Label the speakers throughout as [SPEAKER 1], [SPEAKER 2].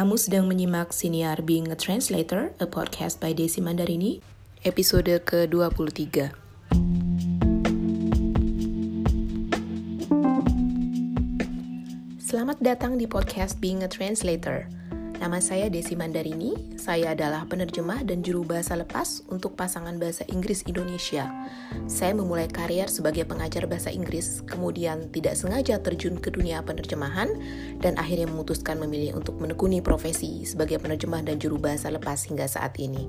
[SPEAKER 1] Kamu sedang menyimak Siniar Being a Translator, a podcast by Desi Mandarini, episode ke-23. Selamat datang di podcast Being a Translator. Nama saya Desi Mandarini, saya adalah penerjemah dan juru bahasa lepas untuk pasangan bahasa Inggris Indonesia. Saya memulai karier sebagai pengajar bahasa Inggris, kemudian tidak sengaja terjun ke dunia penerjemahan, dan akhirnya memutuskan memilih untuk menekuni profesi sebagai penerjemah dan juru bahasa lepas hingga saat ini.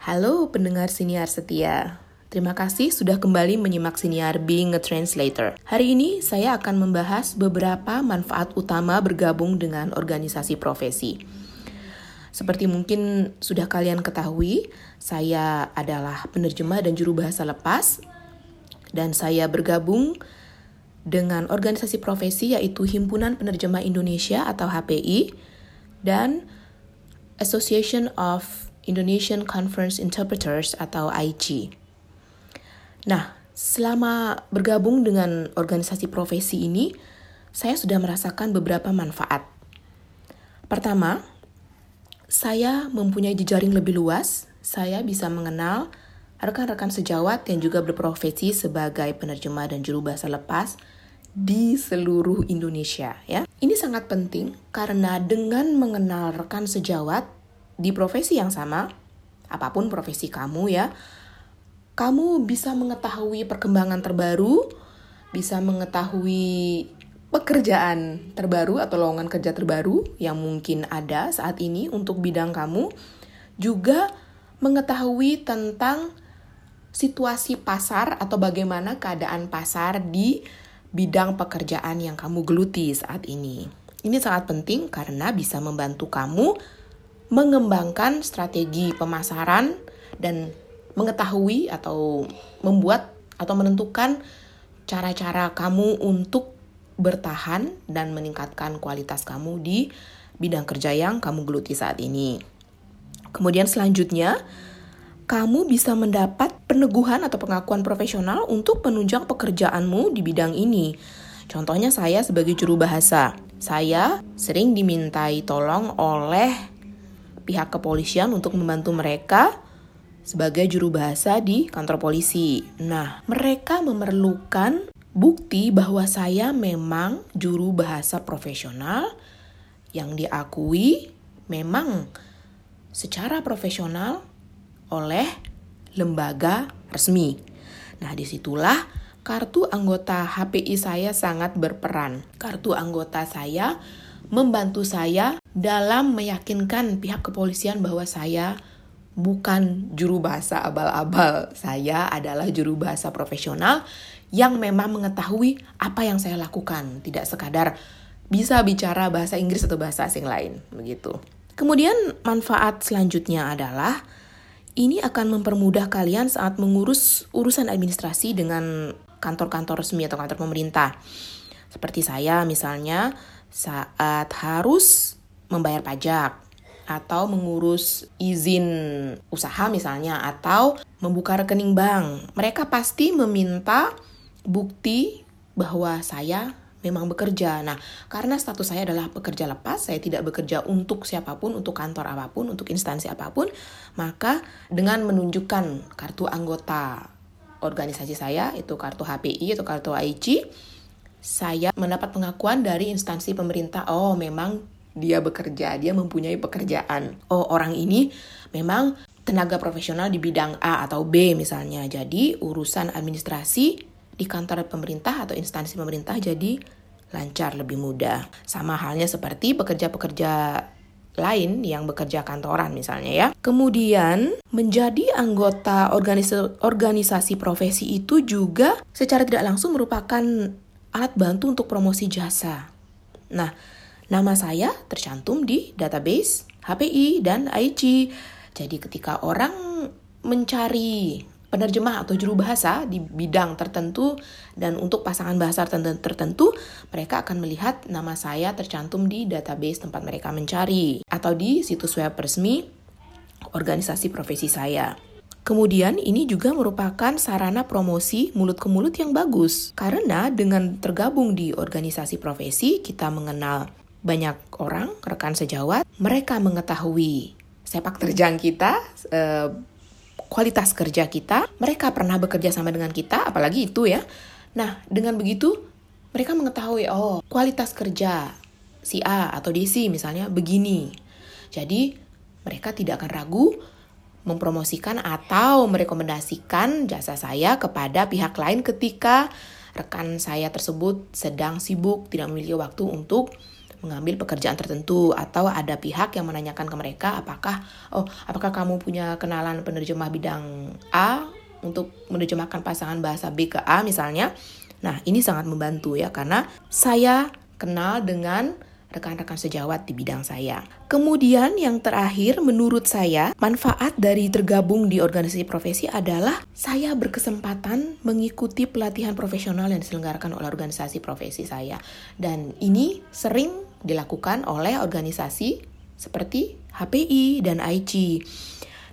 [SPEAKER 1] Halo pendengar siniar setia, Terima kasih sudah kembali menyimak siniar Being a Translator. Hari ini saya akan membahas beberapa manfaat utama bergabung dengan organisasi profesi. Seperti mungkin sudah kalian ketahui, saya adalah penerjemah dan juru bahasa lepas dan saya bergabung dengan organisasi profesi yaitu Himpunan Penerjemah Indonesia atau HPI dan Association of Indonesian Conference Interpreters atau IG. Nah, selama bergabung dengan organisasi profesi ini, saya sudah merasakan beberapa manfaat. Pertama, saya mempunyai jejaring lebih luas. Saya bisa mengenal rekan-rekan sejawat yang juga berprofesi sebagai penerjemah dan juru bahasa lepas di seluruh Indonesia ya. Ini sangat penting karena dengan mengenal rekan sejawat di profesi yang sama, apa pun profesi kamu ya, kamu bisa mengetahui perkembangan terbaru, bisa mengetahui pekerjaan terbaru atau lowongan kerja terbaru yang mungkin ada saat ini untuk bidang kamu, juga mengetahui tentang situasi pasar atau bagaimana keadaan pasar di bidang pekerjaan yang kamu geluti saat ini. Ini sangat penting karena bisa membantu kamu mengembangkan strategi pemasaran dan mengetahui atau membuat atau menentukan cara-cara kamu untuk bertahan dan meningkatkan kualitas kamu di bidang kerja yang kamu geluti saat ini. Kemudian selanjutnya, kamu bisa mendapat peneguhan atau pengakuan profesional untuk penunjang pekerjaanmu di bidang ini. Contohnya saya sebagai juru bahasa. Saya sering dimintai tolong oleh pihak kepolisian untuk membantu mereka sebagai juru bahasa di kantor polisi. Nah, mereka memerlukan bukti bahwa saya memang juru bahasa profesional yang diakui memang secara profesional oleh lembaga resmi. Nah, di situlah kartu anggota HPI saya sangat berperan. Kartu anggota saya membantu saya dalam meyakinkan pihak kepolisian bahwa saya bukan juru bahasa abal-abal. Saya adalah juru bahasa profesional yang memang mengetahui apa yang saya lakukan, tidak sekadar bisa bicara bahasa Inggris atau bahasa asing lain, begitu. Kemudian manfaat selanjutnya adalah ini akan mempermudah kalian saat mengurus urusan administrasi dengan kantor-kantor resmi atau kantor pemerintah. Seperti saya misalnya saat harus membayar pajak atau mengurus izin usaha misalnya atau membuka rekening bank. Mereka pasti meminta bukti bahwa saya memang bekerja. Nah, karena status saya adalah pekerja lepas, saya tidak bekerja untuk siapa pun, untuk kantor apa pun, untuk instansi apa pun, maka dengan menunjukkan kartu anggota organisasi saya, itu kartu HPI atau kartu AIC, saya mendapat pengakuan dari instansi pemerintah, oh memang dia bekerja, dia mempunyai pekerjaan. Oh, orang ini memang tenaga profesional di bidang A atau B misalnya. Jadi, urusan administrasi di kantor pemerintah atau instansi pemerintah jadi lancar lebih mudah. Sama halnya seperti pekerja-pekerja lain yang bekerja kantoran misalnya ya. Kemudian menjadi anggota organisasi, organisasi profesi itu juga secara tidak langsung merupakan alat bantu untuk promosi jasa. Nah, Nama saya tercantum di database HPI dan IG. Jadi ketika orang mencari penerjemah atau juru bahasa di bidang tertentu dan untuk pasangan bahasa tertentu, mereka akan melihat nama saya tercantum di database tempat mereka mencari atau di situs web resmi organisasi profesi saya. Kemudian ini juga merupakan sarana promosi mulut ke mulut yang bagus karena dengan tergabung di organisasi profesi kita mengenal banyak orang, rekan sejawat, mereka mengetahui sepak terjang kita, eh, kualitas kerja kita, mereka pernah bekerja sama dengan kita, apalagi itu ya. Nah, dengan begitu, mereka mengetahui, oh, kualitas kerja si A atau DC misalnya begini. Jadi, mereka tidak akan ragu mempromosikan atau merekomendasikan jasa saya kepada pihak lain ketika rekan saya tersebut sedang sibuk, tidak memiliki waktu untuk mengambil pekerjaan tertentu atau ada pihak yang menanyakan ke mereka apakah oh apakah kamu punya kenalan penerjemah bidang A untuk menerjemahkan pasangan bahasa B ke A misalnya. Nah, ini sangat membantu ya karena saya kenal dengan rekan-rekan sejawat di bidang saya. Kemudian yang terakhir menurut saya manfaat dari tergabung di organisasi profesi adalah saya berkesempatan mengikuti pelatihan profesional yang diselenggarakan oleh organisasi profesi saya. Dan ini sering dilakukan oleh organisasi seperti HPI dan IG.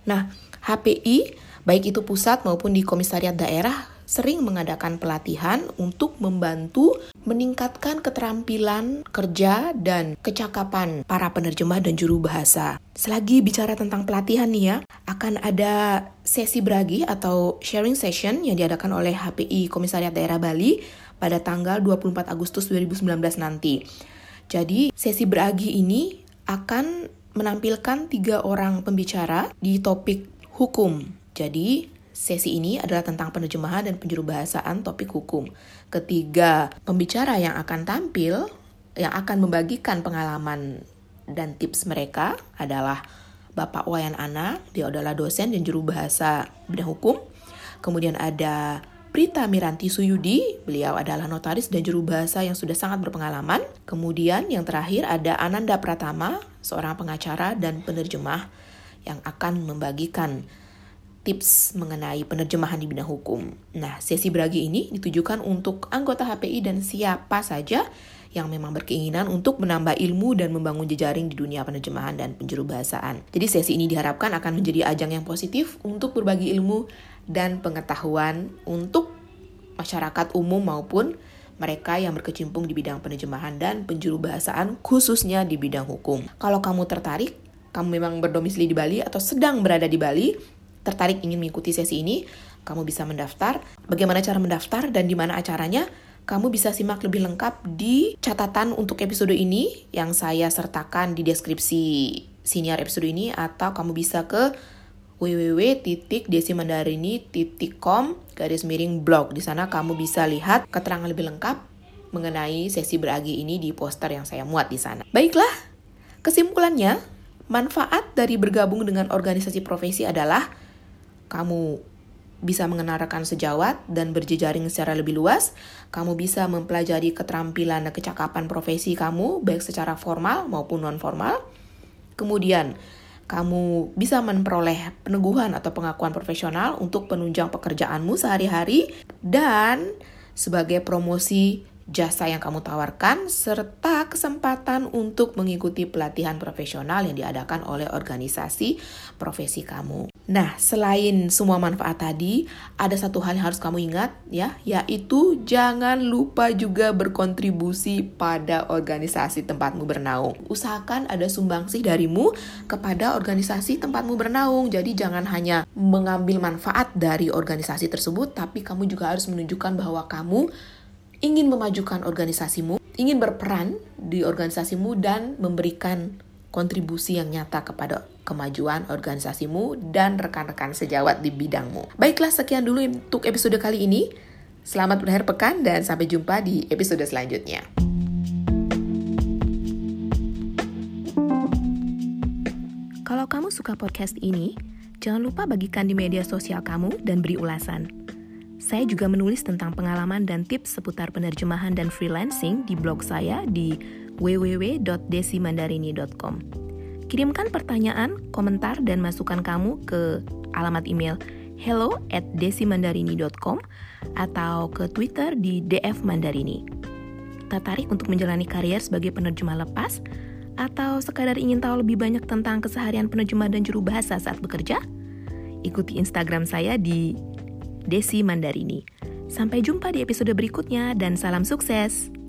[SPEAKER 1] Nah, HPI baik itu pusat maupun di komisariat daerah sering mengadakan pelatihan untuk membantu meningkatkan keterampilan kerja dan kecakapan para penerjemah dan juru bahasa. Selagi bicara tentang pelatihan nih ya, akan ada sesi beragi atau sharing session yang diadakan oleh HPI Komisariat Daerah Bali pada tanggal 24 Agustus 2019 nanti. Jadi, sesi beragi ini akan menampilkan tiga orang pembicara di topik hukum. Jadi, sesi ini adalah tentang penerjemahan dan penjurubahasaan topik hukum. Ketiga, pembicara yang akan tampil, yang akan membagikan pengalaman dan tips mereka adalah Bapak Wayan Ana, dia adalah dosen dan juru bahasa bidang hukum. Kemudian ada Prita Miranti Suyudi, beliau adalah notaris dan juru bahasa yang sudah sangat berpengalaman. Kemudian yang terakhir ada Ananda Pratama, seorang pengacara dan penerjemah yang akan membagikan tips mengenai penerjemahan di bidang hukum. Nah, sesi beragi ini ditujukan untuk anggota HPI dan siapa saja yang memang berkeinginan untuk menambah ilmu dan membangun jejaring di dunia penerjemahan dan penjuru bahasaan. Jadi sesi ini diharapkan akan menjadi ajang yang positif untuk berbagi ilmu dan pengetahuan untuk masyarakat umum maupun mereka yang berkecimpung di bidang penerjemahan dan penjuru bahasaan khususnya di bidang hukum. Kalau kamu tertarik, kamu memang berdomisili di Bali atau sedang berada di Bali, tertarik ingin mengikuti sesi ini, kamu bisa mendaftar. Bagaimana cara mendaftar dan di mana acaranya? Kamu bisa simak lebih lengkap di catatan untuk episode ini yang saya sertakan di deskripsi senior episode ini atau kamu bisa ke www.desimandarini.com garis miring blog. Di sana kamu bisa lihat keterangan lebih lengkap mengenai sesi beragi ini di poster yang saya muat di sana. Baiklah, kesimpulannya, manfaat dari bergabung dengan organisasi profesi adalah kamu bisa mengenal rekan sejawat dan berjejaring secara lebih luas. Kamu bisa mempelajari keterampilan dan kecakapan profesi kamu, baik secara formal maupun non-formal. Kemudian, kamu bisa memperoleh peneguhan atau pengakuan profesional untuk penunjang pekerjaanmu sehari-hari dan sebagai promosi jasa yang kamu tawarkan, serta kesempatan untuk mengikuti pelatihan profesional yang diadakan oleh organisasi profesi kamu. Nah, selain semua manfaat tadi, ada satu hal yang harus kamu ingat ya, yaitu jangan lupa juga berkontribusi pada organisasi tempatmu bernaung. Usahakan ada sumbangsih darimu kepada organisasi tempatmu bernaung. Jadi jangan hanya mengambil manfaat dari organisasi tersebut, tapi kamu juga harus menunjukkan bahwa kamu ingin memajukan organisasimu, ingin berperan di organisasimu dan memberikan kontribusi yang nyata kepada kemajuan organisasimu dan rekan-rekan sejawat di bidangmu. Baiklah, sekian dulu untuk episode kali ini. Selamat berakhir pekan dan sampai jumpa di episode selanjutnya. Kalau kamu suka podcast ini, jangan lupa bagikan di media sosial kamu dan beri ulasan. Saya juga menulis tentang pengalaman dan tips seputar penerjemahan dan freelancing di blog saya di www.desimandarini.com. Kirimkan pertanyaan, komentar, dan masukan kamu ke alamat email hello at desimandarini.com atau ke Twitter di DF Mandarini. Tertarik untuk menjalani karier sebagai penerjemah lepas? Atau sekadar ingin tahu lebih banyak tentang keseharian penerjemah dan juru bahasa saat bekerja? Ikuti Instagram saya di Desi Mandarini. Sampai jumpa di episode berikutnya dan salam sukses.